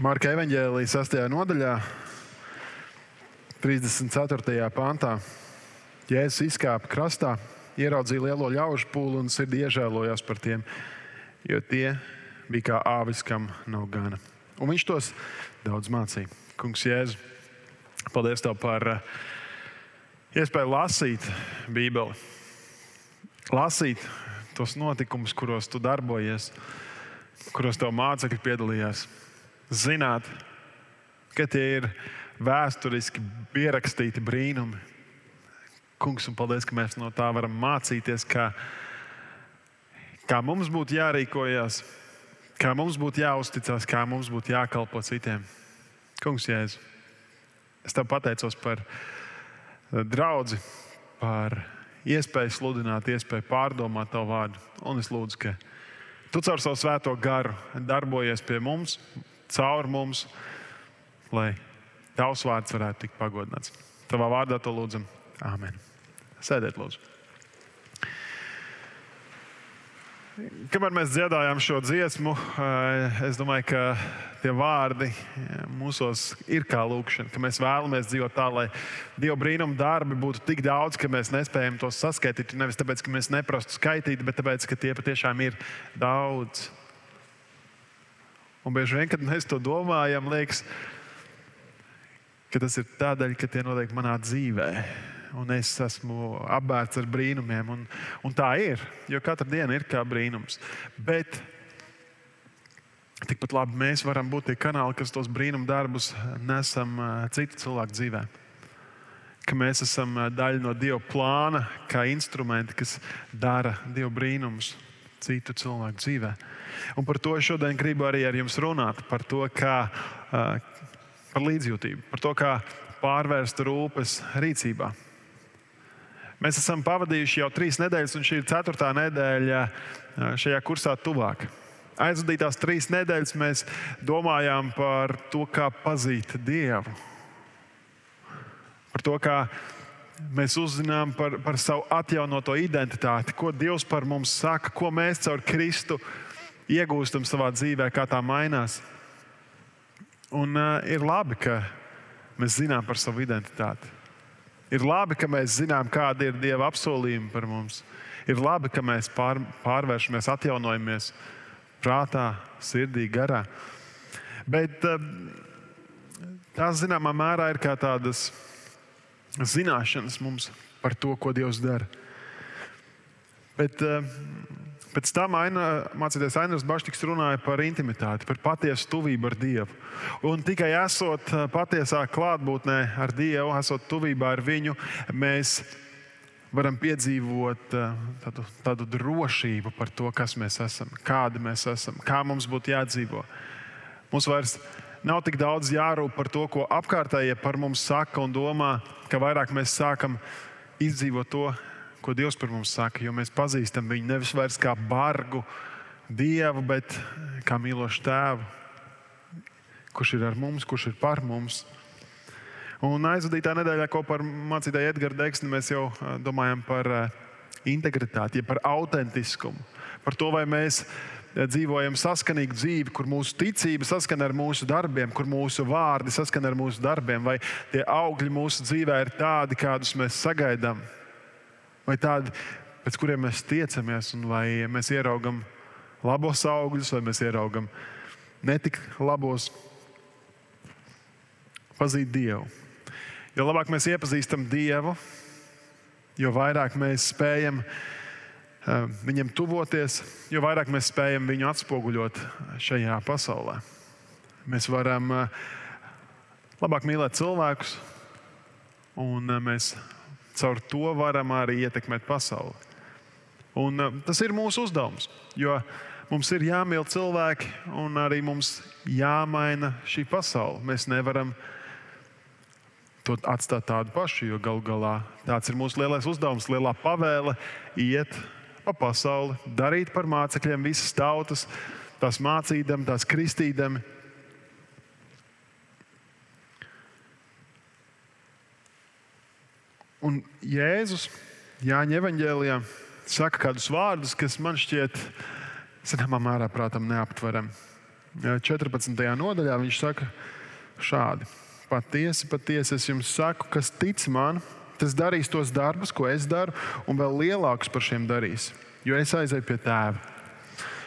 Marka evanģēlijas 6. nodaļā, 34. pāntā. Jēzus izkāpa krastā, ieraudzīja lielo ļaužu pūli un sirdī iežēlojās par tiem, jo tie bija kā āvis, kam nav gana. Un viņš tos daudz mācīja. Kungs, Jēzu, paldies tev par uh, iespēju lasīt Bībeli, lasīt tos notikumus, kuros tu darbojies, kuros tev mācekļi piedalījās zināt, ka tie ir vēsturiski pierakstīti brīnumi. Kungs, un paldies, ka mēs no tā varam mācīties, kā, kā mums būtu jārīkojas, kā mums būtu jāuzticas, kā mums būtu jākalpo citiem. Kungs, Jēzu, es tev pateicos par draugu, par iespēju sludināt, iespēju pārdomāt tavu vārdu. Un es lūdzu, ka tu caur savu svēto garu darbojies pie mums, caur mums, lai tavs vārds varētu tikt pagodināts. Tavā vārdā to lūdzam. Āmen. Sēdiet, lūdzu. Kamēr mēs dziedājām šo dziesmu, eh, es domāju, ka tie vārdi eh, mūsos ir kā lūkšana, ka mēs vēlamies dzīvot tā, lai Dieva brīnuma darbi būtu tik daudz, ka mēs nespējam tos saskaitīt. Nevis tāpēc, ka mēs neprastu skaitīt, bet tāpēc, ka tie patiešām ir daudz. Un bieži vien, kad mēs to domājam, liekas, ka tas ir tādēļ, ka tie notiek manā dzīvē. Un es esmu apbērts ar brīnumiem. Un, un tā ir, jo katra diena ir kā brīnums. Bet tikpat labi mēs varam būt tie kanāli, kas tos brīnumu darbus nesam citu cilvēku dzīvē. Ka mēs esam daļa no Dieva plāna, kā instrumenti, kas dara Dieva brīnumus citu cilvēku dzīvēm. Un par to šodien gribu arī ar jums runāt. Par to, kā par līdzjūtību, par to, kā pārvērst rūpes rīcībā. Mēs esam pavadījuši jau trīs nedēļas, un šī ir ceturtā nedēļa šajā kursā tuvāk. Aizvadītās trīs nedēļas mēs domājām par to, kā pazīt Dievu. Par to, kā mēs uzzinām par, par savu atjaunoto identitāti, ko Dievs par mums saka, ko mēs caur Kristu iegūstam savā dzīvē, kā tā mainās. Un uh, ir labi, ka mēs zinām par savu identitāti. Ir labi, ka mēs zinām, kāda ir Dieva apsolījuma par mums. Ir labi, ka mēs pār, pārvēršamies, atjaunojamies prātā, sirdī, garā. Bet uh, tās zināmā mērā ir kā tādas zināšanas mums par to, ko Dievs dara. Bet uh, Pēc tam aina, mācīties Ainars Baštiks runāja par intimitāti, par patiesu tuvību ar Dievu. Un tikai esot eh, patiesā klātbūtnē ar Dievu, esot tuvībā ar Viņu, mēs varam piedzīvot eh, tādu, tādu drošību par to, kas mēs esam, kādi mēs esam, kā mums būtu jādzīvo. Mums vairs nav tik daudz jārūp par to, ko apkārtējie par mums saka un domā, ka vairāk mēs sākam izdzīvot to, ko Dievs par mums saka, jo mēs pazīstam viņu nevis vairs kā bargu dievu, bet kā mīlošu tēvu, kurš ir ar mums, kurš ir par mums. Un aizvadītā nedēļā kopā ar mācītāju Edgars Deksni mēs jau domājam par integritāti, ja par autentiskumu, par to, vai mēs dzīvojam saskanīgu dzīvi, kur mūsu ticība saskana ar mūsu darbiem, kur mūsu vārdi saskana ar mūsu darbiem, vai tie augļi mūsu dzīvē ir tādi, kādus mēs sagaidām vai tādi, pēc kuriem mēs tiecamies, un vai mēs ieraugam labos augļus, vai mēs ieraugam netik labos, pazīt Dievu. Jo labāk mēs iepazīstam Dievu, jo vairāk mēs spējam uh, viņam tuvoties, jo vairāk mēs spējam viņu atspoguļot šajā pasaulē. Mēs varam uh, labāk mīlēt cilvēkus, un uh, mēs caur to varam arī ietekmēt pasauli. Un, uh, tas ir mūsu uzdevums, jo mums ir jāmīl cilvēki un arī mums jāmaina šī pasaule. Mēs nevaram to atstāt tādu pašu, jo galu galā tāds ir mūsu lielais uzdevums, lielā pavēle iet pa pasauli, darīt par mācekļiem visas tautas, tās mācīdam, tās kristīdam, Un Jēzus Jāņa evanģēlijā saka kādus vārdus, kas man šķiet, zināmā mērā, prātam, neaptverami. 14. nodaļā viņš saka šādi: Patiesi, patiesi es jums saku, kas tic man, tas darīs tos darbus, ko es daru, un vēl lielākus par šiem darīs, jo es aizēju pie tēva.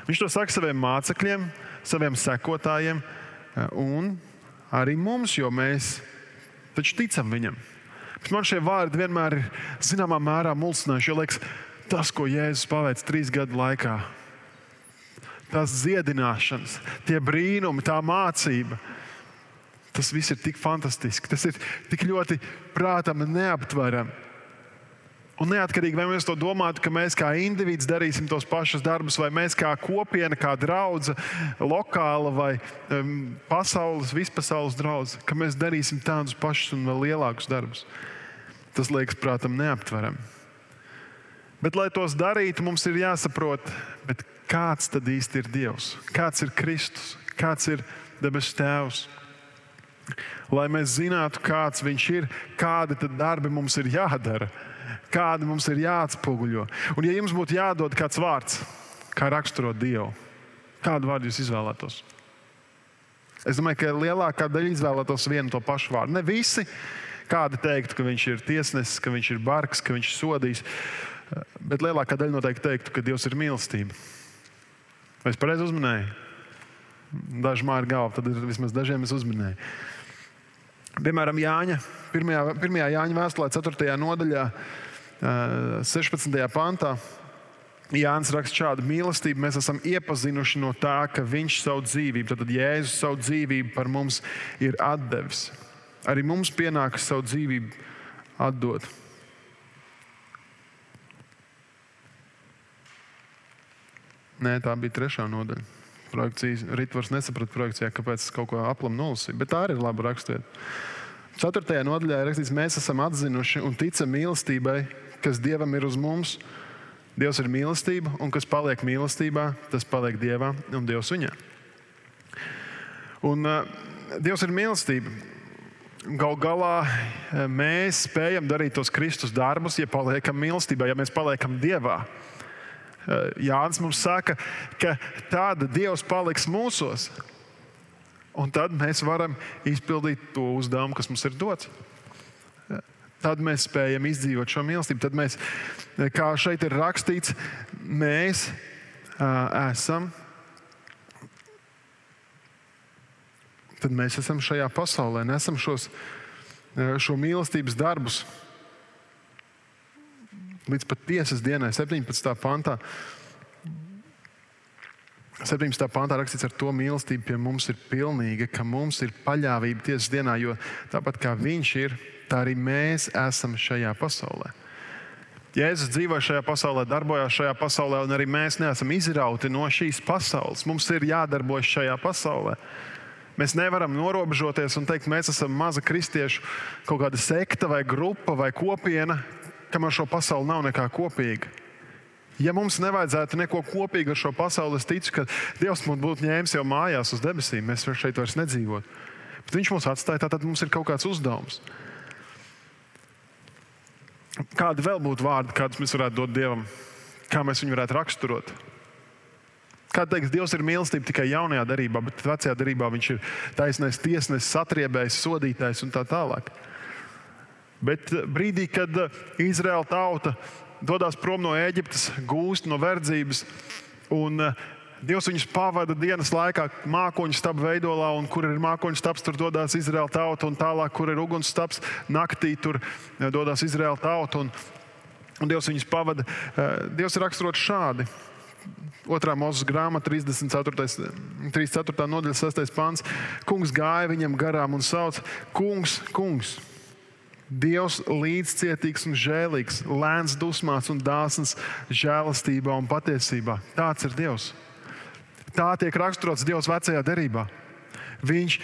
Viņš to saka saviem mācekļiem, saviem sekotājiem un arī mums, jo mēs taču ticam viņam. Bet man šie vārdi vienmēr ir zināmā mērā mulsinoši, jo liekas, tas, ko Jēzus paveic trīs gadu laikā, tās dziedināšanas, tie brīnumi, tā mācība. Tas viss ir tik fantastiski, tas ir tik ļoti prātam neaptverami. Un neatkarīgi vai mēs to domātu, ka mēs kā indivīds darīsim tos pašus darbus, vai mēs kā kopiena, kā draudzene, lokāla vai um, pasaules, vispasaules draudzene, ka mēs darīsim tādus pašus un vēl lielākus darbus. Tas liekas prātam neaptverami. Bet, lai tos darītu, mums ir jāsaprot, kāds tad īsti ir Dievs, kāds ir Kristus, kāds ir debesu Tēvs. Lai mēs zinātu, kāds Viņš ir, kādi darbi mums ir jādara, kādi mums ir jāatspoguļo. Un, ja jums būtu jādod kāds vārds, kā raksturot Dievu, kādu vārdu jūs izvēlētos? Es domāju, ka lielākā daļa izvēlētos vienu to pašu vārdu. Ne visi. Kādi teiktu, ka viņš ir tiesnesis, ka viņš ir bargs, ka viņš ir sodījis. Bet lielākā daļa noteikti teiktu, ka Dievs ir mīlestība. Vai es pareizi uzminēju? Daži māja ir galva, tad vismaz dažiem es uzminēju. Piemēram, Jāņa, 1. 1. Jāņa vēstulē, 4. nodaļā, 16. pantā. Jānis raksta šādu mīlestību. Mēs esam iepazinuši no tā, ka viņš savu dzīvību, tad Jēzus savu dzīvību par mums ir devis. Arī mums pienākas savu dzīvību atdot. Nē, tā bija trešā nodaļa. Projekcijas Ritvars nesaprata projekcijā, kāpēc es kaut ko aplam nolasīju, bet tā arī ir laba rakstvieta. Ceturtajā nodaļā ir rakstīts, mēs esam atzinuši un ticam mīlestībai, kas Dievam ir uz mums. Dievs ir mīlestība, un kas paliek mīlestībā, tas paliek Dievā un Dievs viņā. Un, uh, Dievs ir mīlestība. Galu galā uh, mēs spējam darīt tos Kristus darbus, ja paliekam mīlestībā, ja mēs paliekam Dievā. Eh, Jānis mums saka, ka tāda Dievs paliks mūsos. Un tad mēs varam izpildīt to uzdevumu, kas mums ir dots. Eh, tad mēs spējam izdzīvot šo mīlestību. Tad mēs, eh, kā šeit ir rakstīts, mēs uh, esam. Tad mēs esam šajā pasaulē, nesam šos, šo mīlestības darbus līdz pat tiesas dienai, 17. pantā. 17. pantā rakstīts, ar to mīlestību pie mums ir pilnīga, ka mums ir paļāvība tiesas dienā, jo tāpat kā Viņš ir, tā arī mēs esam šajā pasaulē. Jēzus dzīvo šajā pasaulē, darbojās šajā pasaulē, un arī mēs neesam izrauti no šīs pasaules. Mums ir jādarbojas šajā pasaulē. Mēs nevaram norobežoties un teikt, mēs esam maza kristiešu kaut kāda sekta vai grupa vai kopiena, kam ar šo pasauli nav nekā kopīga. Ja mums nevajadzētu neko kopīgu ar šo pasauli, es ticu, ka Dievs mums būtu ņēmis jau mājās uz debesīm. Mēs šeit vairs nedzīvotu. Bet Viņš mūs atstāja, tad mums ir kaut kāds uzdevums. Kādi vēl būtu vārdi, kādus mēs varētu dot Dievam, kā mēs viņu varētu raksturot? Kā teiks, Dievs ir mīlestība tikai jaunajā darbā, bet vecajā darbā viņš ir taisnais tiesnesis, satriebējis, sodītājs un tā tālāk. Bet brīdī, kad eh, Izraēla tauta dodas prom no Eģiptes, gūst no verdzības, un eh, Dievs viņus pavada dienas laikā mākoņu stabu veidolā, un kur ir mākoņu stabs, tur dodas Izraēla tauta, un tālāk, kur ir uguns stabs, naktī tur eh, dodas Izraēla tauta. Un, un Dievs viņus pavada. Dievs ir raksturots šādi. Otrā mūzes grāmata, 34. 34. nodaļa, 6. pāns. Kungs gāja viņam garām un sauc: Kungs, kungs! Dievs līdzcietīgs un žēlīgs, lēns dusmās un dāsns žēlastībā un patiesībā. Tāds ir Dievs. Tā tiek raksturots Dievs vecajā derībā. Viņš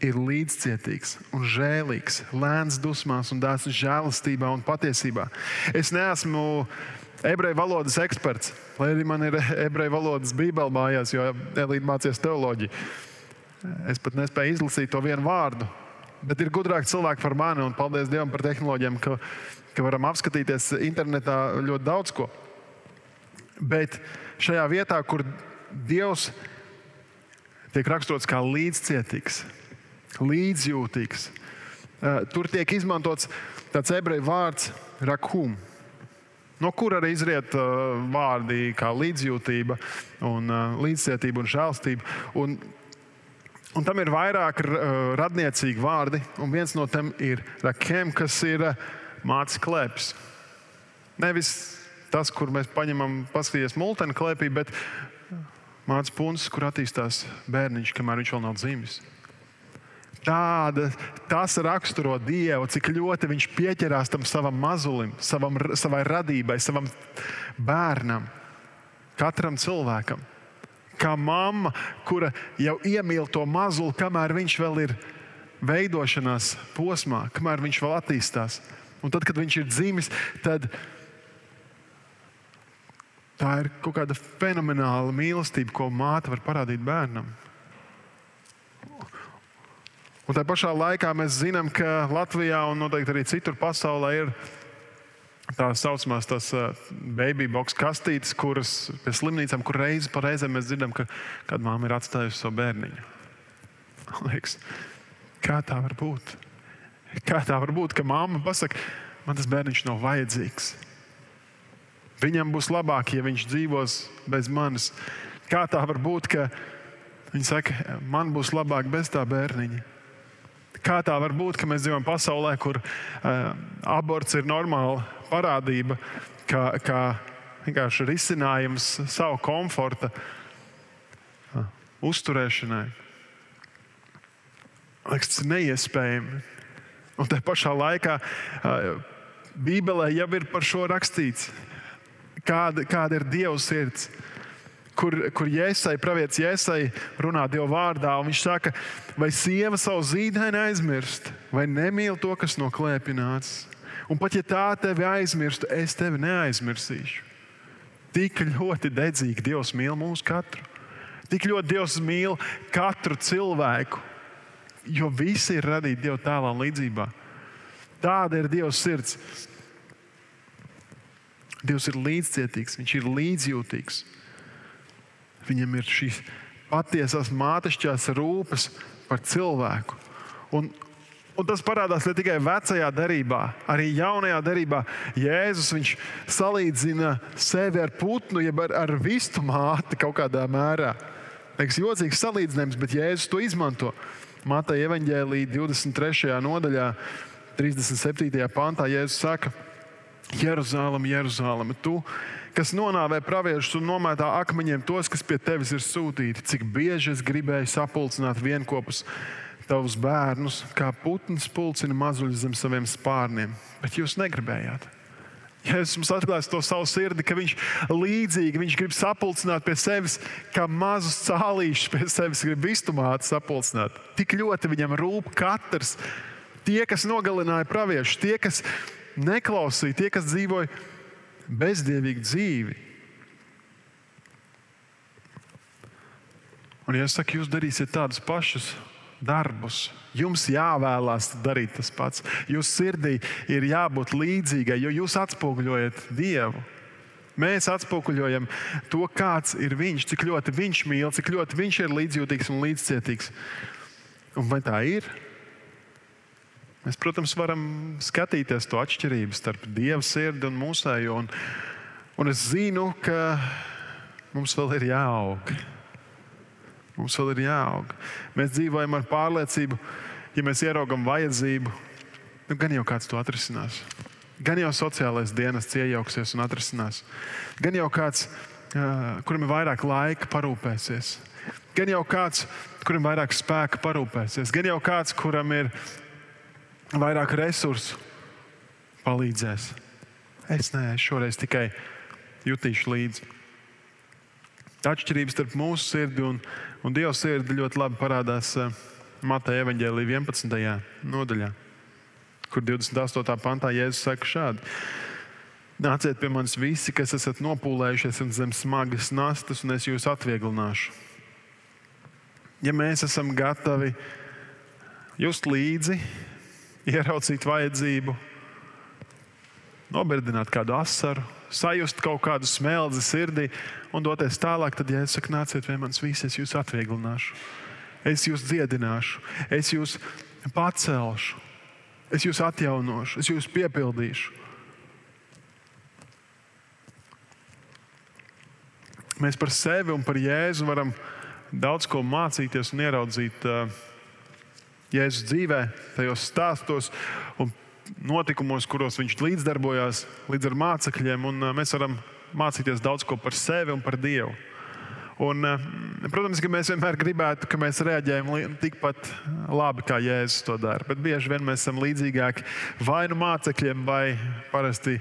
ir līdzcietīgs un žēlīgs, lēns dusmās un dāsns žēlastībā un patiesībā. Es neesmu ebreju valodas eksperts, lai arī man ir ebreju valodas bībele mājās, jo Elīna mācījās teoloģiju. Es pat nespēju izlasīt to vienu vārdu, Bet ir gudrāki cilvēki par mani, un paldies Dievam par tehnoloģijām, ka, ka varam apskatīties internetā ļoti daudz ko. Bet šajā vietā, kur Dievs tiek raksturots kā līdzcietīgs, līdzjūtīgs. Uh, tur tiek izmantots tāds ebreju vārds rakum, no kur arī izriet uh, vārdi kā līdzjūtība, un, uh, līdzcietība un žēlstība. Un, un tam ir vairāk uh, radniecīgi vārdi, un viens no tiem ir rakiem, kas ir uh, mācis klēpis. Nevis tas, kur mēs paņemam, paskatīties multeni klēpī, bet mācis puncis, kur attīstās bērniņš, kamēr viņš vēl nav dzimis. Tāda, tas raksturo Dievu, cik ļoti viņš pieķerās tam savam mazulim, savam, savai radībai, savam bērnam, katram cilvēkam. Kā mamma, kura jau iemīl to mazuli, kamēr viņš vēl ir veidošanās posmā, kamēr viņš vēl attīstās. Un tad, kad viņš ir dzimis, tad tā ir kaut kāda fenomenāla mīlestība, ko māte var parādīt bērnam. Un tā pašā laikā mēs zinām, ka Latvijā un noteikti arī citur pasaulē ir tā saucamās tās baby box kastītes, kuras pie slimnīcām, kur reizi pa reizēm mēs dzirdam, ka kāda māma ir atstājusi savu bērniņu. Liekas, kā tā var būt? Kā tā var būt, ka mamma pasakā, man tas bērniņš nav vajadzīgs? Viņam būs labāk, ja viņš dzīvos bez manis. Kā tā var būt, ka viņi saka, man būs labāk bez tā bērniņa? Kā tā var būt, ka mēs dzīvojam pasaulē, kur uh, aborts ir normāla parādība, kā, kā vienkārši risinājums savu komforta uh, uzturēšanai? Liekas, tas ir neiespējami. Un tajā pašā laikā uh, Bībelē jau ir par šo rakstīts. Kāda, kāda ir Dieva sirds? Kur, kur Jēzai, pravietis Jēzai runā Dieva vārdā. Viņš saka, vai sieva savu zīdaini aizmirst, vai nemīl to, kas no klēpja nācis. Un pat ja tā tevi aizmirstu, es tevi neaizmirsīšu. Tik ļoti dedzīgi Dievs mīl mūsu katru. Tik ļoti Dievs mīl katru cilvēku, jo visi ir radīti Dieva tēlā līdzībā. Tāda ir Dieva sirds. Dievs ir līdzcietīgs, Viņš ir līdzjūtīgs. Viņam ir šīs patiesās mātešķās rūpes par cilvēku. Un, un tas parādās ne tikai vecajā derībā, arī jaunajā derībā. Jēzus salīdzina sevi ar putnu, jeb ar, ar vistu māti kaut kādā mērā. Tas ir jocīgs salīdzinājums, bet Jēzus to izmanto. Mateja evanģēlīja 23. nodaļā, 37. pantā Jēzus saka, Jeruzalem, Jeruzalem, tu esi kas nonāvē praviešus un nomētā akmeņiem tos, kas pie tevis ir sūtīti. Cik bieži es gribēju sapulcināt vienopus tavus bērnus, kā putns pulcina mazuļus zem saviem spārniem, bet jūs negribējāt. Jēzus mums atklāja to savu sirdi, ka viņš līdzīgi viņš grib sapulcināt pie sevis, kā mazus cālīšus pie sevis grib iztumāt, sapulcināt. Tik ļoti viņam rūp katrs. Tie, kas nogalināja praviešus, tie, kas neklausīja, tie, kas dzīvoja bezdievīgu dzīvi. Un, ja es saku, jūs darīsiet tādus pašus darbus, jums jāvēlās darīt tas pats. Jūsu sirdī ir jābūt līdzīgai, jo jūs atspoguļojat Dievu. Mēs atspoguļojam to, kāds ir Viņš, cik ļoti Viņš mīl, cik ļoti Viņš ir līdzjūtīgs un līdzcietīgs. Un vai tā ir? Mēs, protams, varam skatīties to atšķirību starp Dieva sirdi un mūsējo. Un, un es zinu, ka mums vēl ir jāaug. Mums vēl ir jāaug. Mēs dzīvojam ar pārliecību, ja mēs ieraugam vajadzību, nu, gan jau kāds to atrisinās. Gan jau sociālais dienests iejauksies un atrisinās. Gan jau kāds, kuram ir vairāk laika, parūpēsies. Gan jau kāds, kuram ir vairāk spēka, parūpēsies. Gan jau kāds, kuram ir vairāk resursu palīdzēs. Es nē, šoreiz tikai jutīšu līdzi. Atšķirības starp mūsu sirdi un, un Dieva sirdi ļoti labi parādās uh, Mateja evaņģēlī 11. nodaļā, kur 28. pantā Jēzus saka šādi. Nāciet pie manis visi, kas esat nopūlējušies zem smagas nastas, un es jūs atvieglināšu. Ja mēs esam gatavi just līdzi, ieraudzīt vajadzību, nobirdināt kādu asaru, sajust kaut kādu smeldzi sirdī un doties tālāk, tad, ja es saku, nāciet pie manis, visi es jūs atvieglināšu, es jūs dziedināšu, es jūs pacelšu, es jūs atjaunošu, es jūs piepildīšu. Mēs par sevi un par Jēzu varam daudz ko mācīties un ieraudzīt uh, Jēzus dzīvē, tajos stāstos un notikumos, kuros viņš līdzdarbojās līdz ar mācekļiem. Un, uh, mēs varam mācīties daudz ko par sevi un par Dievu. Un, uh, protams, ka mēs vienmēr gribētu, ka mēs reaģējam tikpat labi, kā Jēzus to dara. Bet bieži vien mēs esam līdzīgāki vai nu mācekļiem, vai parasti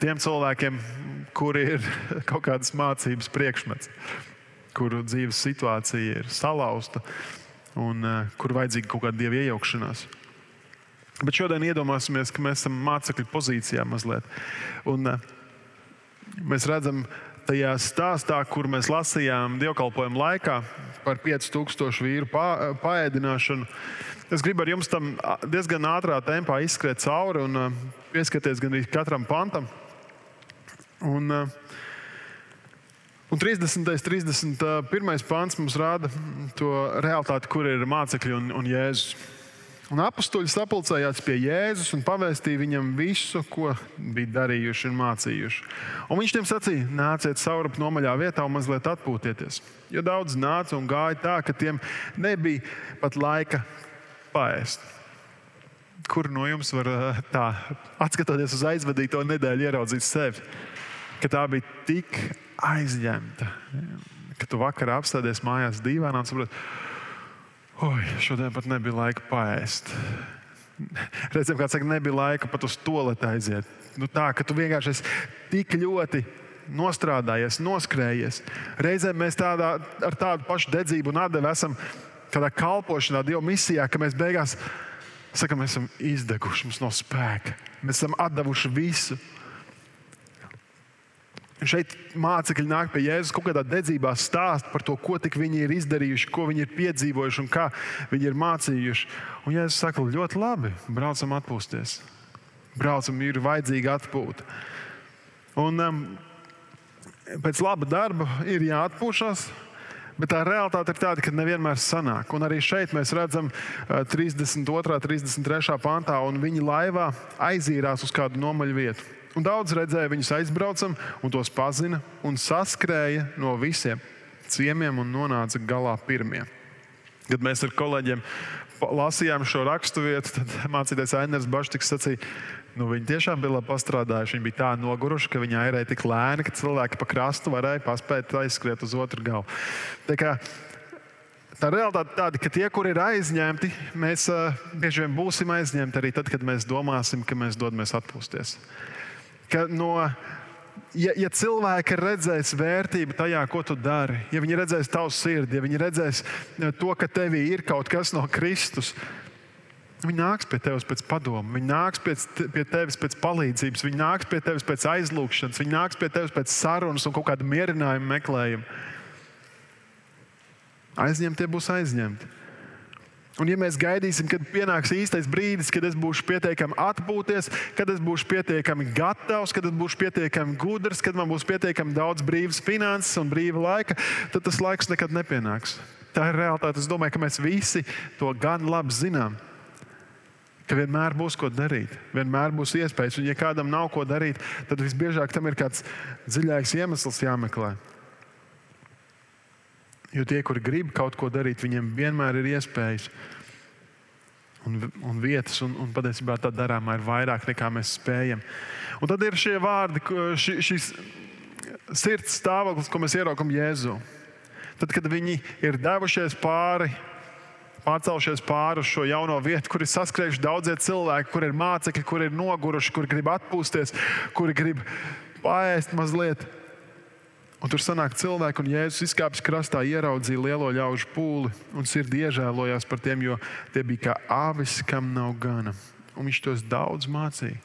tiem cilvēkiem, kuri ir kaut kādas mācības priekšmets, kuru dzīves situācija ir salauzta un uh, kur vajadzīga kaut kāda dieva iejaukšanās. Bet šodien iedomāsimies, ka mēs esam mācekļu pozīcijā mazliet. Un, uh, mēs redzam, tajā stāstā, kur mēs lasījām dievkalpojumu laikā par 5000 vīru pā, paēdināšanu. Es gribu ar jums tam diezgan ātrā tempā izskriet cauri un pieskarties gan katram pantam. Un, uh, un 30. un 31. pāns mums rāda to realitāti, kur ir mācekļi un, un Jēzus. Un apstuļi sapulcējās pie Jēzus un pavēstīja viņam visu, ko bija darījuši un mācījuši. Un viņš tiem sacīja: nāciet saurup nomaļā vietā un mazliet atpūtieties. Jo daudz nāca un gāja tā, ka tiem nebija pat laika paēst. Kur no jums var tā, atskatoties uz aizvadīto nedēļu, ieraudzīt sevi? ka tā bija tik aizņemta, ka tu vakarā apstāties mājās dīvainā un saproti, oi, šodien pat nebija laika paēst. Reizēm kāds saka, nebija laika pat uz to lietu aiziet. Nu, tā ka tu vienkārši esi tik ļoti nostrādājies, noskrējies. Reizēm mēs tādā, ar tādu pašu dedzību un atdevi esam tādā kalpošanā, Dieva misijā, ka mēs beigās sakām, mēs esam izdeguši, mums nav spēka. Mēs esam devuši visu. Šeit mācekļi nāk pie Jēzus kaut kādā dedzībā stāst par to, ko viņi ir izdarījuši, ko viņi ir piedzīvojuši un kā viņi ir mācījuši. Un Jēzus saka, ļoti labi, braucam atpūsties. Braucam, ir vajadzīga atpūta. Un um, pēc laba darba ir jāatpūšas. Bet tā realitāte ir tāda, ka nevienmēr sanāk. Un arī šeit mēs redzam, uh, 32. un 33. pantā, un viņi laivā aizīrās uz kādu nomaļu vietu. Un daudz redzēja viņus aizbraucam, un tos pazina, un saskrēja no visiem ciemiem un nonāca galā pirmie. Kad mēs ar kolēģiem lasījām šo raksturvietu, tad mācītājs Ainers Baštiks sacīja, nu, viņi tiešām bija labi pastrādājuši. Viņi bija tā noguruši, ka viņi airēja tik lēni, ka cilvēki pa krastu varēja paspēt aizskriet uz otru galu. Tā, kā, tā realitāte tāda, ka tie, kur ir aizņemti, mēs uh, bieži vien būsim aizņemti arī tad, kad mēs domāsim, ka mēs dodamies atpūsties ka no, ja, ja cilvēki redzēs vērtību tajā, ko tu dari, ja viņi redzēs tavu sirdi, ja viņi redzēs e, to, ka tevī ir kaut kas no Kristus, Viņi nāks pie tevis pēc padomu, viņi nāks pēc, pie tevis pēc palīdzības, viņi nāks pie tevis pēc aizlūgšanas, viņi nāks pie tevis pēc sarunas un kaut kāda mierinājuma meklējuma. Aizņemtie būs aizņemti. Un, ja mēs gaidīsim, kad pienāks īstais brīdis, kad es būšu pietiekami atpūties, kad es būšu pietiekami gatavs, kad es būšu pietiekami gudrs, kad man būs pietiekami daudz brīvas finanses un brīva laika, tad tas laiks nekad nepienāks. Tā ir realitāte. Es domāju, ka mēs visi to gan labi zinām. Ka vienmēr būs ko darīt, vienmēr būs iespējas. Un, ja kādam nav ko darīt, tad visbiežāk tam ir kāds dziļāks iemesls jāmeklē. Jo tie, kuri grib kaut ko darīt, viņiem vienmēr ir iespējas un, un vietas, un, un patiesībā tā darāmā ir vairāk nekā mēs spējam. Un tad ir šie vārdi, ši, šis sirds stāvoklis, ko mēs ieraugām Jēzu. Tad, kad viņi ir devušies pāri, pārcelšies pāri uz šo jauno vietu, kur ir saskrējuši daudzie cilvēki, kur ir mācekļi, kur ir noguruši, kur grib atpūsties, kuri grib paēst mazliet. Un tur sanāk cilvēki, un Jēzus izkāpis krastā, ieraudzīja lielo ļaužu pūli un sirdi iežēlojās par tiem, jo tie bija kā avis, kam nav gana. Un viņš tos daudz mācīja.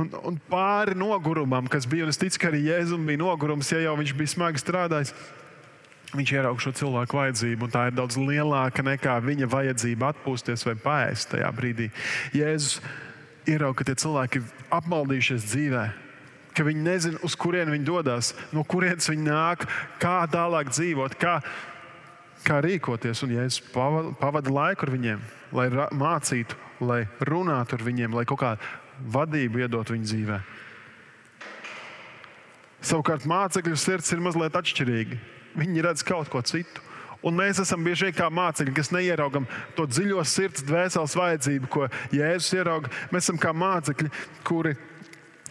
Un, un pāri nogurumam, kas bija, un es ticu, ka arī Jēzum bija nogurums, ja jau viņš bija smagi strādājis. Viņš ieraudzīja šo cilvēku vajadzību, un tā ir daudz lielāka nekā viņa vajadzība atpūsties vai paēst tajā brīdī. Jēzus ieraudzīja, ka tie cilvēki ir apmaldījušies dzīvēm ka viņi nezina, uz kurien viņi dodas, no kurienes viņi nāk, kā tālāk dzīvot, kā, kā rīkoties. Un Jēzus pavada laiku ar viņiem, lai mācītu, lai runātu ar viņiem, lai kaut kādu vadību iedot viņu dzīvē. Savukārt mācekļu sirds ir mazliet atšķirīga. Viņi redz kaut ko citu. Un mēs esam bieži vien kā mācekļi, kas neieraugam to dziļo sirds, dvēseles vajadzību, ko Jēzus ieraudzīja. Mēs esam kā mācekļi, kuri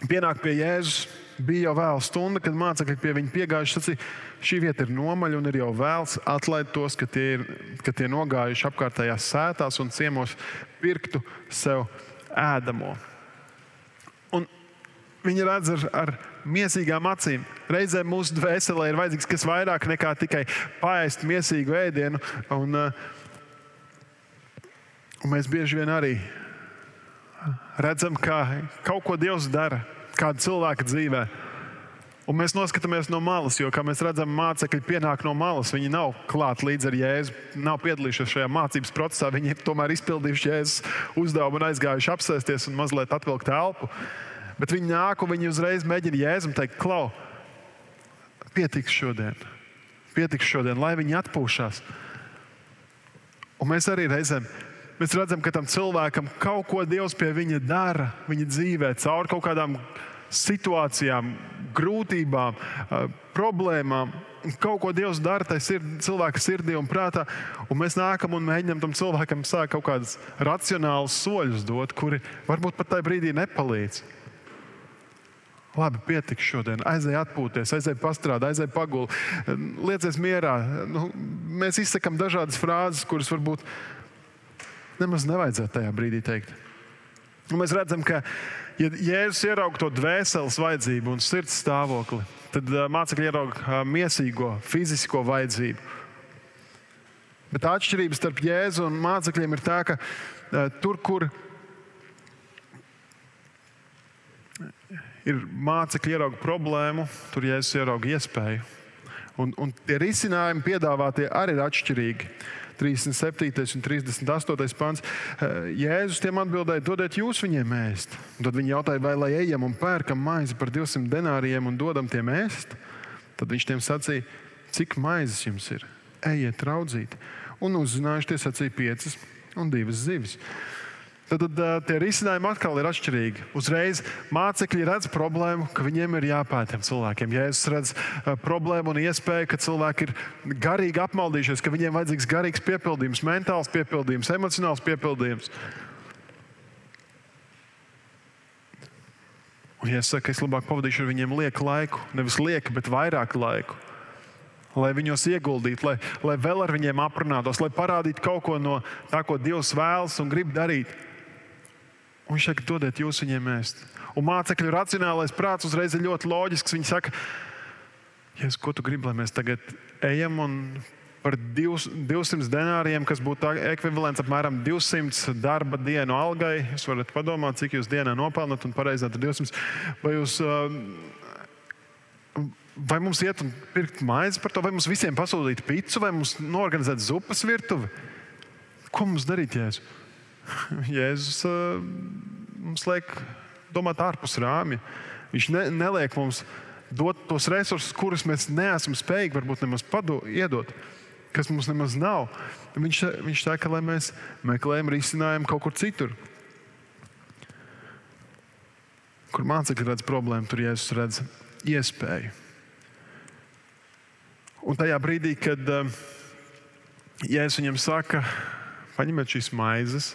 pienāk pie Jēzus. Bija jau vēla stunda, kad mācekļi pie viņa piegājuši. Sacīja, šī vieta ir nomaļa un ir jau vēls atlaist tos, ka tie ir ka tie nogājuši apkārtējās sētās un ciemos pirktu sev ēdamo. Un viņi redz ar, ar mīsīgām acīm. Reizēm mūsu dvēselē ir vajadzīgs kas vairāk nekā tikai pāriest mīsīgu ēdienu. Un, uh, un mēs bieži vien arī redzam, kā kaut ko Dievs dara kāda cilvēka dzīvē. Un mēs noskatāmies no malas, jo, kā mēs redzam, mācekļi pienāk no malas. Viņi nav klāti līdz ar Jēzu, nav piedalījušies šajā mācības procesā. Viņi ir tomēr izpildījuši Jēzus uzdevumu un aizgājuši apsēsties un mazliet atvilkt elpu. Bet viņi nāk un viņi uzreiz mēģina jēzum teikt, klau, pietiks šodien, pietiks šodien, lai viņi atpūšas. Un mēs arī reizēm mēs redzam, ka tam cilvēkam kaut ko Dievs pie viņa dara, viņa dzīvē, caur kaut kādām situācijām, grūtībām, problēmām. Kaut ko Dievs dara tajā sird, cilvēka sirdī un prātā, un mēs nākam un mēģinām tam cilvēkam sākt kaut kādus racionālus soļus dot, kuri varbūt pat tajā brīdī nepalīdz. Labi, pietiks šodien. Aizej atpūties, aizej pastrādāt, aizej pagulēt, liecies mierā. Nu, mēs izsakām dažādas frāzes, kuras varbūt nemaz nevajadzētu tajā brīdī teikt. Un mēs redzam, ka, ja Jēzus ieraudzīja to dvēseles vajadzību un sirds stāvokli, tad mācekļi uh, mīsīgo, fizisko vajadzību. Bet atšķirība starp Jēzu un mācekļiem ir tā, ka tur, kur ir mācekļi ierauga problēmu, tur Jēzus ierauga iespēju. Un, un tie risinājumi piedāvātie arī ir atšķirīgi. 37. un 38. pāns. Jēzus tiem atbildēja, dodiet jūs viņiem ēst. Tad viņi jautāja, vai lai ejam un pērkam maizi par 200 denāriem un dodam tiem ēst. Tad viņš tiem sacīja, cik maizes jums ir? Ejiet, raudzīt. Un uzzinājuši tie sacīja piecas un divas zivis. Tad, tad tie risinājumi atkal ir atšķirīgi. Uzreiz mācekļi redz problēmu, ka viņiem ir jāpēta cilvēkiem. Ja es redzu problēmu un iespēju, ka cilvēki ir garīgi apmaldījušies, ka viņiem vajadzīgs garīgs piepildījums, mentāls piepildījums, emocionāls piepildījums. Un, ja es saku, es labāk pavadīšu ar viņiem lieku laiku, nevis lieku, bet vairāk laiku, lai viņos ieguldītu, lai, lai vēl ar viņiem aprunātos, lai parādītu kaut ko no tā, ko Dievs vēlas un grib darīt. Un viņš saka, dodiet jūs viņiem ēst. Un mācekļu racionālais prāts uzreiz ir ļoti loģisks. Viņi saka, Jēzus, ko tu gribi, lai mēs tagad ejam un par 200 denāriem, kas būtu ekvivalents apmēram 200 darba dienu algai. Jūs varat padomāt, cik jūs dienā nopelnat un pareizāk 200. Vai, jūs, um, vai mums iet un pirkt maizi par to, vai mums visiem pasūtīt pitu, vai mums norganizēt zupas virtuvi? Ko mums darīt, Jēzus? Jēzus mums liek domāt ārpus rāmja. Viņš ne, neliek mums dot tos resursus, kurus mēs neesam spējīgi varbūt nemaz pado, iedot, kas mums nemaz nav. Viņš, viņš saka, lai mēs meklējam risinājumu kaut kur citur. Kur mācekļi redz problēmu, tur Jēzus redz iespēju. Un tajā brīdī, kad Jēzus viņam saka, paņemiet šīs maizes,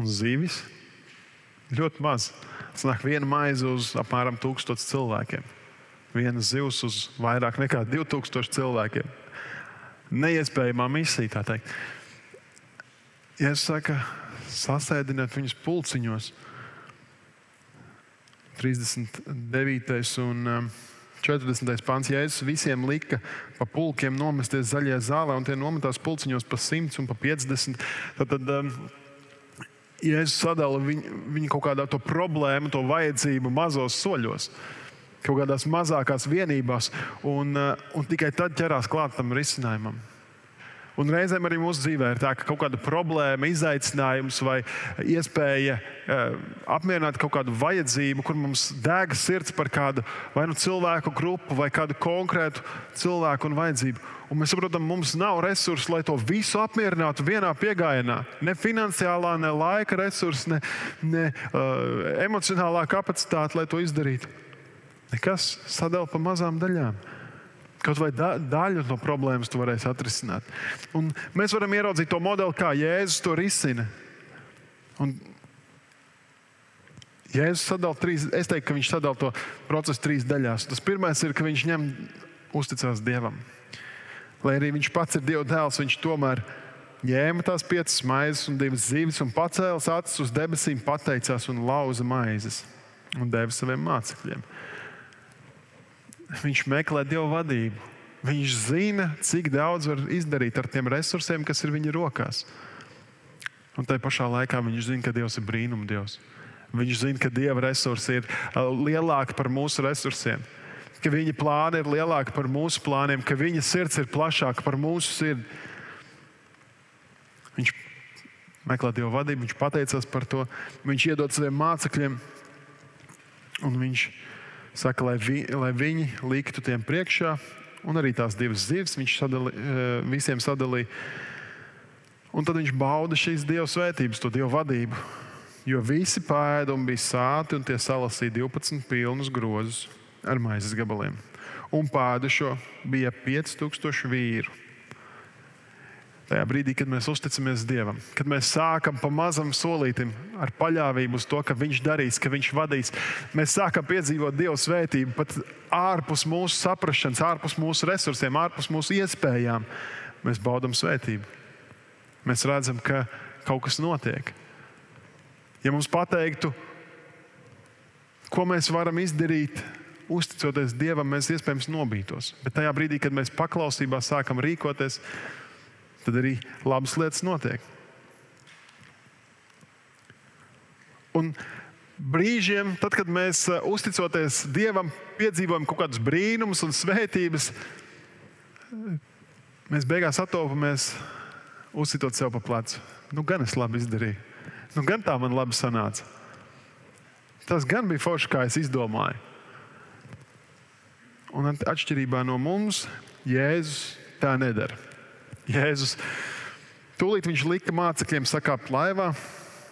un zivis. Ļoti maz. Tas nāk viena maize uz apmēram 1000 cilvēkiem. Viena zivs uz vairāk nekā 2000 cilvēkiem. Neiespējamā misija, tā teikt. Saku, sasēdiniet viņus pulciņos, 39. un 40. Um, pāns, Jēzus visiem lika pa pulkiem nomesties zaļajā zālē, un tie nometās pulciņos pa 100 un pa 50. Tad, tad, um, Jēzus sadala viņu, viņu kaut kādā to problēmu, to vajadzību mazos soļos, kaut kādās mazākās vienībās, un, uh, un tikai tad ķerās klāt tam risinājumam. Un reizēm arī mūsu dzīvē ir tā, ka kaut kāda problēma, izaicinājums vai iespēja uh, apmierināt kaut kādu vajadzību, kur mums deg sirds par kādu vai nu cilvēku grupu vai kādu konkrētu cilvēku un vajadzību. Un mēs saprotam, mums nav resursu, lai to visu apmierinātu vienā piegājienā. Ne finansiālā, ne laika resursi, ne, ne uh, emocionālā kapacitāte, lai to izdarītu. Nekas sadala pa mazām daļām. Kaut vai da, daļu no problēmas tu varēsi atrisināt. Un mēs varam ieraudzīt to modeli, kā Jēzus to risina. Un Jēzus sadala trīs, es teiktu, ka viņš sadala to procesu trīs daļās. Tas pirmais ir, ka viņš ņem uzticās Dievam. Lai arī viņš pats ir Dieva dēls, viņš tomēr ņēma tās piecas maizes un divas zīves un pacēla acis uz debesīm, pateicās un lauza maizes un deva saviem mācekļiem viņš meklē Dieva vadību. Viņš zina, cik daudz var izdarīt ar tiem resursiem, kas ir viņa rokās. Un tajā pašā laikā viņš zina, ka Dievs ir brīnum Dievs. Viņš zina, ka Dieva resursi ir uh, lielāki par mūsu resursiem, ka viņa plāni ir lielāki par mūsu plāniem, ka viņa sirds ir plašāka par mūsu sirdi. Viņš meklē Dieva vadību, viņš pateicās par to, viņš iedod saviem mācekļiem, un viņš saka, lai, vi, lai viņi liktu tiem priekšā, un arī tās divas zivs viņš sadali, eh, visiem sadalīja. Un tad viņš bauda šīs dieva svētības, to dievu vadību. Jo visi pēda un bija sāti, un tie salasīja 12 pilnus grozus ar maizes gabaliem. Un pēdušo bija 5000 vīru. Tajā brīdī, kad mēs uzticamies Dievam, kad mēs sākam pa mazam solītam ar paļāvību uz to, ka Viņš darīs, ka Viņš vadīs, mēs sākam piedzīvot Dieva svētību pat ārpus mūsu saprāšanas, ārpus mūsu resursiem, ārpus mūsu iespējām. Mēs baudām svētību. Mēs redzam, ka kaut kas notiek. Ja mums pateiktu, ko mēs varam izdarīt, uzticoties Dievam, mēs iespējams nobītos. Bet tajā brīdī, kad mēs paklausībā sākam rīkoties, tad arī labas lietas notiek. Un brīžiem, tad, kad mēs uh, uzticoties Dievam, piedzīvojam kaut kādus brīnumus un svētības, mēs beigās atopamies, uzsitot sev pa plecu. Nu, gan es labi izdarīju, nu, gan tā man labi sanāca. Tas gan bija forši, kā es izdomāju. Un atšķirībā no mums, Jēzus tā nedara. Jēzus. Tūlīt viņš lika mācekļiem sakāpt laivā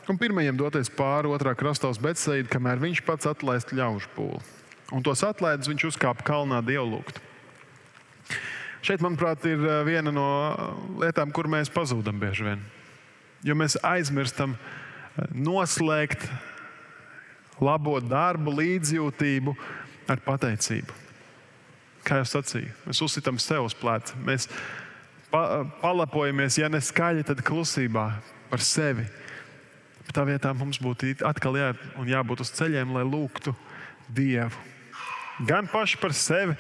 un pirmajiem doties pāri otrā krastā uz Betseidu, kamēr viņš pats atlaist ļaužu pūli. Un tos atlaidis viņš uzkāpa kalnā dievlūgt. Šeit, manuprāt, ir eh, viena no lietām, kur mēs pazūdam bieži vien. Jo mēs aizmirstam eh, noslēgt labo darbu, līdzjūtību ar pateicību. Kā jau sacīju, mēs uzsitām sev uz pleca. Mēs pa, palapojamies, ja ne skaļi, tad klusībā par sevi. Bet tā vietā mums būtu atkal jā, jābūt uz ceļiem, lai lūgtu Dievu. Gan paši par sevi,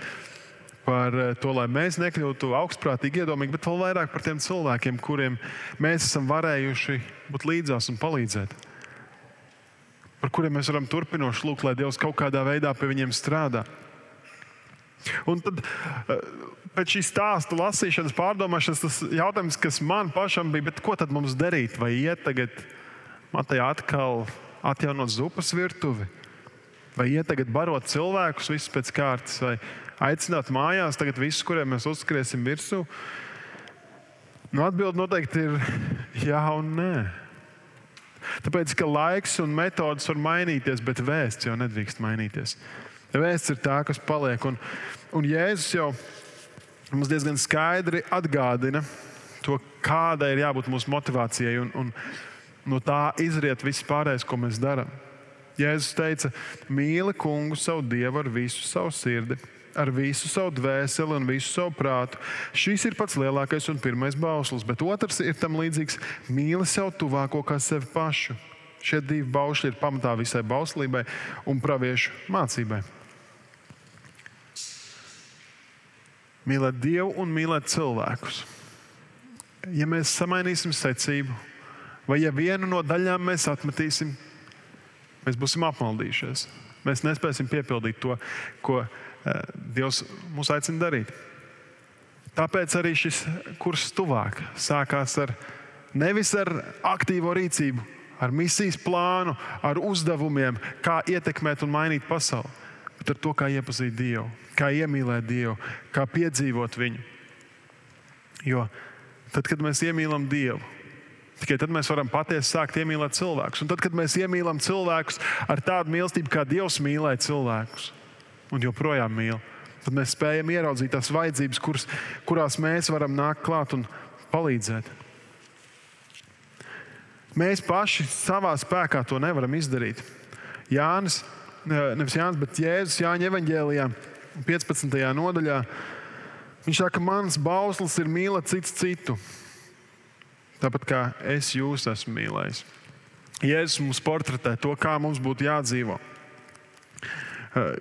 par eh, to, lai mēs nekļūtu augstprātīgi, iedomīgi, bet vēl vairāk par tiem cilvēkiem, kuriem mēs esam varējuši būt līdzās un palīdzēt. Par kuriem mēs varam turpinoši lūgt, lai Dievs kaut kādā veidā pie viņiem strādā. Un tad eh, pēc šīs stāsta lasīšanas, pārdomāšanas, tas jautājums, kas man pašam bija, ko tad mums darīt? Vai iet tagad Matejā atkal atjaunot zupas virtuvi? Vai iet tagad barot cilvēkus visus pēc kārtas, vai aicināt mājās tagad visus, kuriem mēs uzskriesim virsū? Nu, Atbilde noteikti ir jā un nē. Tāpēc, ka laiks un metodas var mainīties, bet vēsts jau nedrīkst mainīties. Vēsts ir tā, kas paliek. Un, un Jēzus jau mums diezgan skaidri atgādina to, kādai ir jābūt mūsu motivācijai. Un, un no tā izriet viss pārējais, ko mēs darām. Jēzus teica, mīli kungu savu dievu ar visu savu sirdi, ar visu savu dvēseli un visu savu prātu. Šis ir pats lielākais un pirmais bauslis, bet otrs ir tam līdzīgs - mīli sev tuvāko kā sevi pašu. Šie divi baušļi ir pamatā visai bauslībai un praviešu mācībai. mīlēt Dievu un mīlēt cilvēkus. Ja mēs samainīsim secību, vai ja vienu no daļām mēs atmetīsim, mēs būsim apmaldījušies. Mēs nespēsim piepildīt to, ko uh, Dievs mūs aicina darīt. Tāpēc arī šis kurs tuvāk sākās ar nevis ar aktīvo rīcību, ar misijas plānu, ar uzdevumiem, kā ietekmēt un mainīt pasauli, bet ar to, kā iepazīt Dievu, kā iemīlēt Dievu, kā piedzīvot viņu. Jo tad, kad mēs iemīlam Dievu, Tikai tad mēs varam patiesi sākt iemīlēt cilvēkus. Un tad, kad mēs iemīlam cilvēkus ar tādu mīlestību, kā Dievs mīlēja cilvēkus, un joprojām mīl, tad mēs spējam ieraudzīt tās vajadzības, kuras, kurās mēs varam nākt klāt un palīdzēt. Mēs paši savā spēkā to nevaram izdarīt. Jānis, nevis Jānis, bet Jēzus Jāņa evanģēlijā, 15. nodaļā. Viņš saka, ka mans bauslis ir mīlēt cits citu. Tāpat kā es jūs esmu mīlējis. Jēzus mums portretē to, kā mums būtu jādzīvo.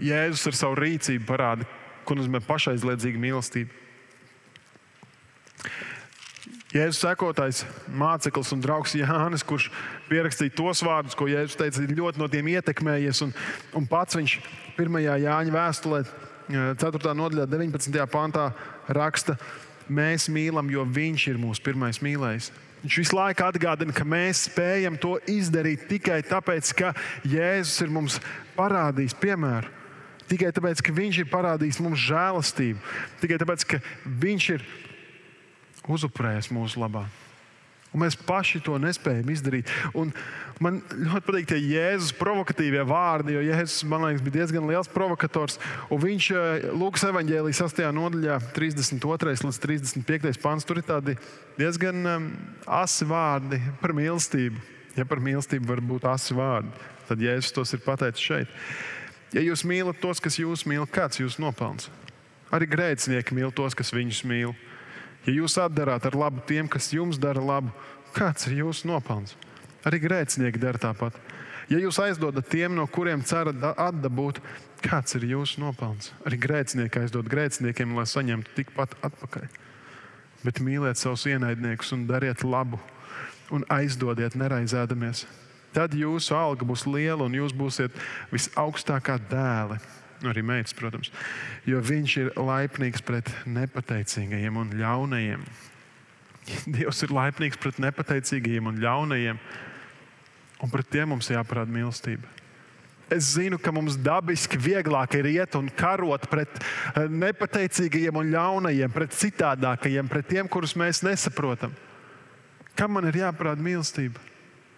Jēzus ar savu rīcību parāda, ko nozīmē pašaizliedzīga mīlestība. Jēzus sekotājs, māceklis un draugs Jānis, kurš pierakstīja tos vārdus, ko Jēzus teica, ir ļoti no tiem ietekmējies. Un, un pats viņš 1. Jāņa vēstulē, 4. nodaļā, 19. pantā raksta, mēs mīlam, jo viņš ir mūsu pirmais mīlējs. Viņš visu laiku atgādina, ka mēs spējam to izdarīt tikai tāpēc, ka Jēzus ir mums parādījis piemēru. Tikai tāpēc, ka Viņš ir parādījis mums žēlastību, tikai tāpēc, ka Viņš ir uzupurējis mūsu labā. Un mēs paši to nespējam izdarīt. Un man ļoti patīk tie Jēzus provokatīvie vārdi, jo Jēzus man liekas, bija diezgan liels provokators. Un viņš eh, Lūkas evanģēlijas 8. nodaļā, 32. līdz 35. pāns, tur ir tādi diezgan um, asi vārdi par mīlestību. Ja par mīlestību var būt asi vārdi, tad Jēzus tos ir pateicis šeit. Ja jūs mīlat tos, kas jūs mīl, kāds jūs nopelns? Arī grēcinieki mīl tos, kas viņus mīl. Ja jūs atdarāt ar labu tiem, kas jums dara labu, kāds ir jūsu nopelns? Arī grēcinieki dara tāpat. Ja jūs aizdodat tiem, no kuriem cerat atdabūt, kāds ir jūsu nopelns? Arī grēcinieki aizdod grēciniekiem, lai saņemtu tikpat atpakaļ. Bet mīliet savus ienaidniekus un dariet labu, un aizdodiet neraizēdamies. Tad jūsu alga būs liela, un jūs būsiet visaugstākā dēla arī meitas, protams, jo viņš ir laipnīgs pret nepateicīgajiem un ļaunajiem. Dievs ir laipnīgs pret nepateicīgajiem un ļaunajiem, un pret tiem mums jāparāda mīlestība. Es zinu, ka mums dabiski vieglāk ir iet un karot pret eh, nepateicīgajiem un ļaunajiem, pret citādākajiem, pret tiem, kurus mēs nesaprotam. Kam man ir jāparāda mīlestība?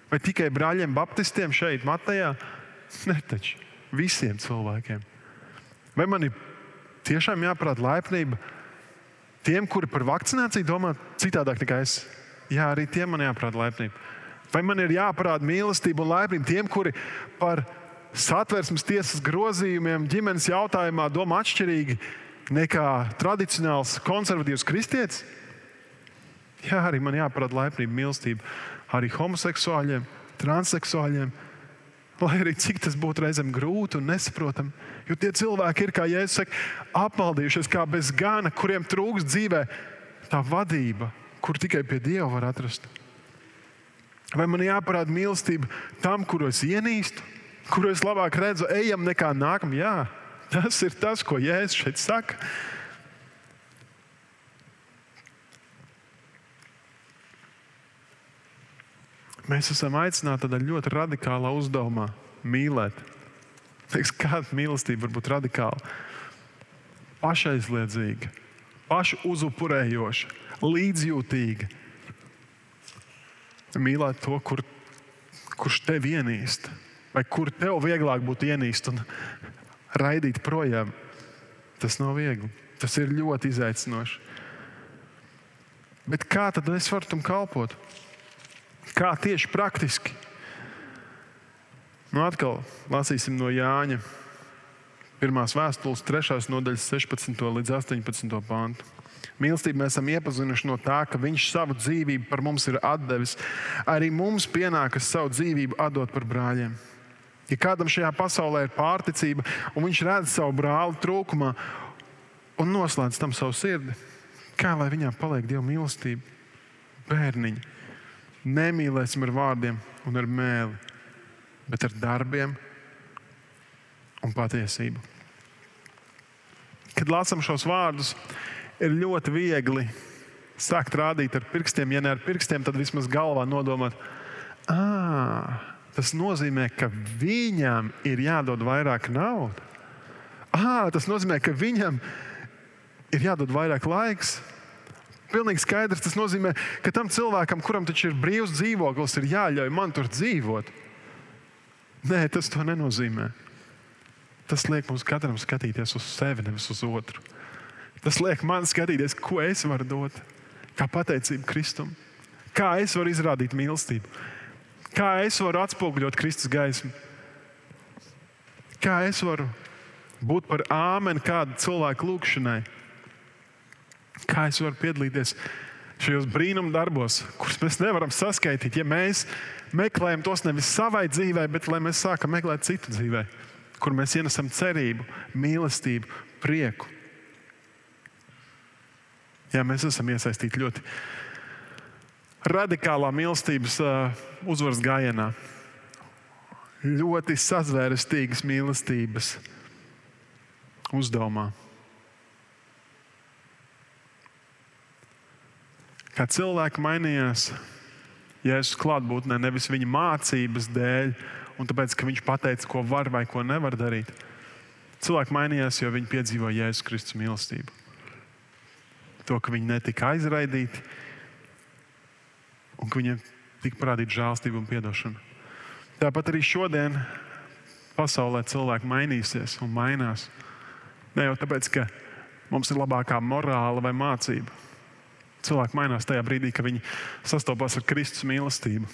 Vai tikai brāļiem, Baptistiem šeit, Matejā? Ne taču visiem cilvēkiem. Vai man ir tiešām jāprāt laipnība tiem, kuri par vakcināciju domā citādāk nekā es? Jā, arī tiem man jāprāt laipnība. Vai man ir jāparāda mīlestība un laipnība tiem, kuri par satversmes tiesas grozījumiem ģimenes jautājumā domā atšķirīgi nekā tradicionāls konservatīvs kristietis? Jā, arī man jāparāda laipnība, mīlestība arī homoseksuāļiem, transseksuāļiem Lai arī cik tas būtu reizēm grūti un nesaprotami. Jo tie cilvēki ir, kā Jēzus saka, apmaldījušies kā bez gana, kuriem trūks dzīvē tā vadība, kur tikai pie Dieva var atrast. Vai man jāparāda mīlestība tam, kuru es ienīstu, kuru es labāk redzu, ejam nekā nākam? Jā, tas ir tas, ko Jēzus šeit saka. Mēs esam aicināti tādā ļoti radikālā uzdevumā mīlēt. Teiks, kāda mīlestība var būt radikāla? Pašaizliedzīga, pašu uzupurējoša, līdzjūtīga. Mīlēt to, kur, kurš tevi ienīst, vai kur tev vieglāk būtu ienīst un raidīt projām. Tas nav viegli. Tas ir ļoti izaicinoši. Bet kā tad es varu tam kalpot? Kā tieši praktiski? Nu, atkal lasīsim no Jāņa. Pirmās vēstules, 3. nodaļas, 16. līdz 18. pāntu. Mīlestību mēs esam iepazinuši no tā, ka Viņš savu dzīvību par mums ir devis. Arī mums pienākas savu dzīvību atdot par brāļiem. Ja kādam šajā pasaulē ir pārticība, un viņš redz savu brāli trūkumā un noslēdz tam savu sirdi, kā lai viņām paliek Dieva mīlestība? Bērniņi, nemīlēsim ar vārdiem un ar mēli, bet ar darbiem un patiesību. Kad lasām šos vārdus, ir ļoti viegli sākt rādīt ar pirkstiem. Ja ne ar pirkstiem, tad vismaz galvā nodomāt, ah, tas nozīmē, ka viņam ir jādod vairāk naudas. Ah, tas nozīmē, ka viņam ir jādod vairāk laiks. Pilnīgi skaidrs. Tas nozīmē, ka tam cilvēkam, kuram taču ir brīvs dzīvoklis, ir jāļauj man tur dzīvot. Nē, tas to nenozīmē. Tas liek mums katram skatīties uz sevi, nevis uz otru. Tas liek man skatīties, ko es varu dot, kā pateicību Kristum, kā es varu izrādīt mīlestību, kā es varu atspoguļot Kristus gaismu, kā es varu būt par āmeni kādu cilvēku lūgšanai, kā es varu piedalīties šajos brīnuma darbos, kurus mēs nevaram saskaitīt, ja mēs meklējam tos nevis savai dzīvei, bet lai mēs sākam meklēt citu dzīvei, kur mēs ienesam cerību, mīlestību, prieku. Jā, mēs esam iesaistīti ļoti radikālā mīlestības uzvaras gājienā. Ļoti sazvērestīgas mīlestības uzdevumā. Kā cilvēki mainījās Jēzus klātbūtnē, nevis viņa mācības dēļ, un tāpēc, ka viņš pateica, ko var vai ko nevar darīt. Cilvēki mainījās, jo viņi piedzīvoja Jēzus Kristus mīlestību to, ka viņi netika aizraidīti un ka viņiem tika parādīta žēlstība un atdošana. Tāpat arī šodien pasaulē cilvēki mainīsies un mainās. Ne jau tāpēc, ka mums ir labākā morāla vai mācība. Cilvēki mainās tajā brīdī, kad viņi sastopas ar Kristus mīlestību.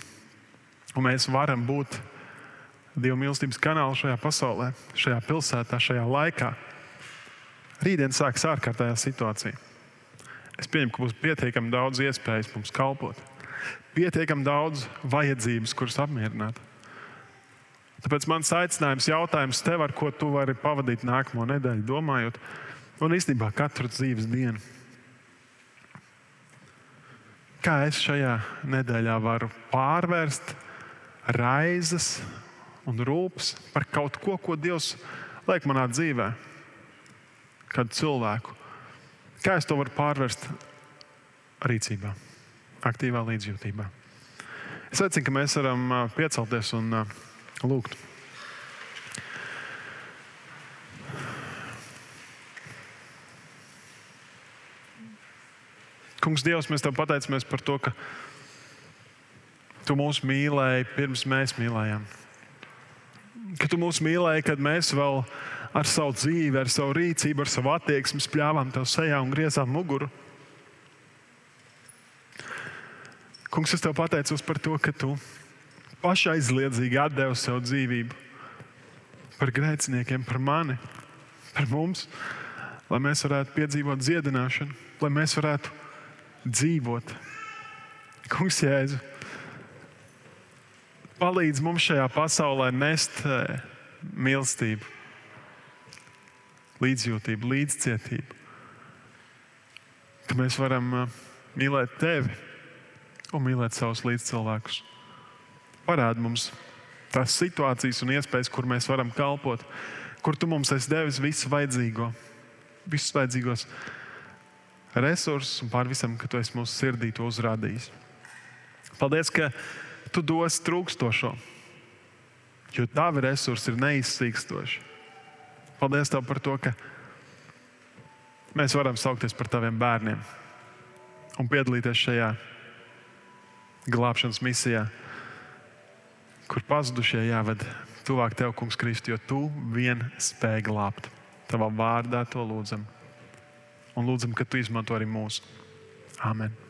Un mēs varam būt Dieva mīlestības kanāli šajā pasaulē, šajā pilsētā, šajā laikā. Rītdien sāksies ārkārtējā situācija. Es pieņemu, ka būs pietiekami daudz iespējas mums kalpot, pietiekami daudz vajadzības, kuras apmierināt. Tāpēc mans aicinājums, jautājums tev, ar ko tu vari pavadīt nākamo nedēļu, domājot, un īstenībā katru dzīves dienu. Kā es šajā nedēļā varu pārvērst raizes un rūpes par kaut ko, ko Dievs liek manā dzīvē, kādu cilvēku, Kā es to varu pārvērst rīcībā, aktīvā līdzjūtībā? Es aicinu, ka mēs varam piecelties un lūgt. Kungs, Dievs, mēs tev pateicamies par to, ka tu mūs mīlēji pirms mēs mīlējām. Ka tu mūs mīlēji, kad mēs vēl ar savu dzīvi, ar savu rīcību, ar savu attieksmi spļāvām tev sejā un griezām muguru. Kungs, es tev pateicos par to, ka tu pašaizliedzīgi atdevi savu dzīvību par grēciniekiem, par mani, par mums, lai mēs varētu piedzīvot dziedināšanu, lai mēs varētu dzīvot. Kungs, Jēzu, palīdz mums šajā pasaulē nest eh, mīlestību līdzjūtību, līdzcietību. Ka mēs varam uh, mīlēt tevi un mīlēt savus līdzcilvēkus. Parādi mums tās situācijas un iespējas, kur mēs varam kalpot, kur tu mums esi devis visu vajadzīgo, visus vajadzīgos resursus un pār visam, ka tu esi mūsu sirdī to uzrādījis. Paldies, ka tu dos trūkstošo, jo tavi resursi ir neizsīkstoši. Paldies Tev par to, ka mēs varam saukties par Taviem bērniem un piedalīties šajā glābšanas misijā, kur pazudušie jāved tuvāk Tev, Kungs, Kristu, jo Tu vien spēj glābt. Tavā vārdā to lūdzam. Un lūdzam, ka Tu izmanto arī mūsu. Amen.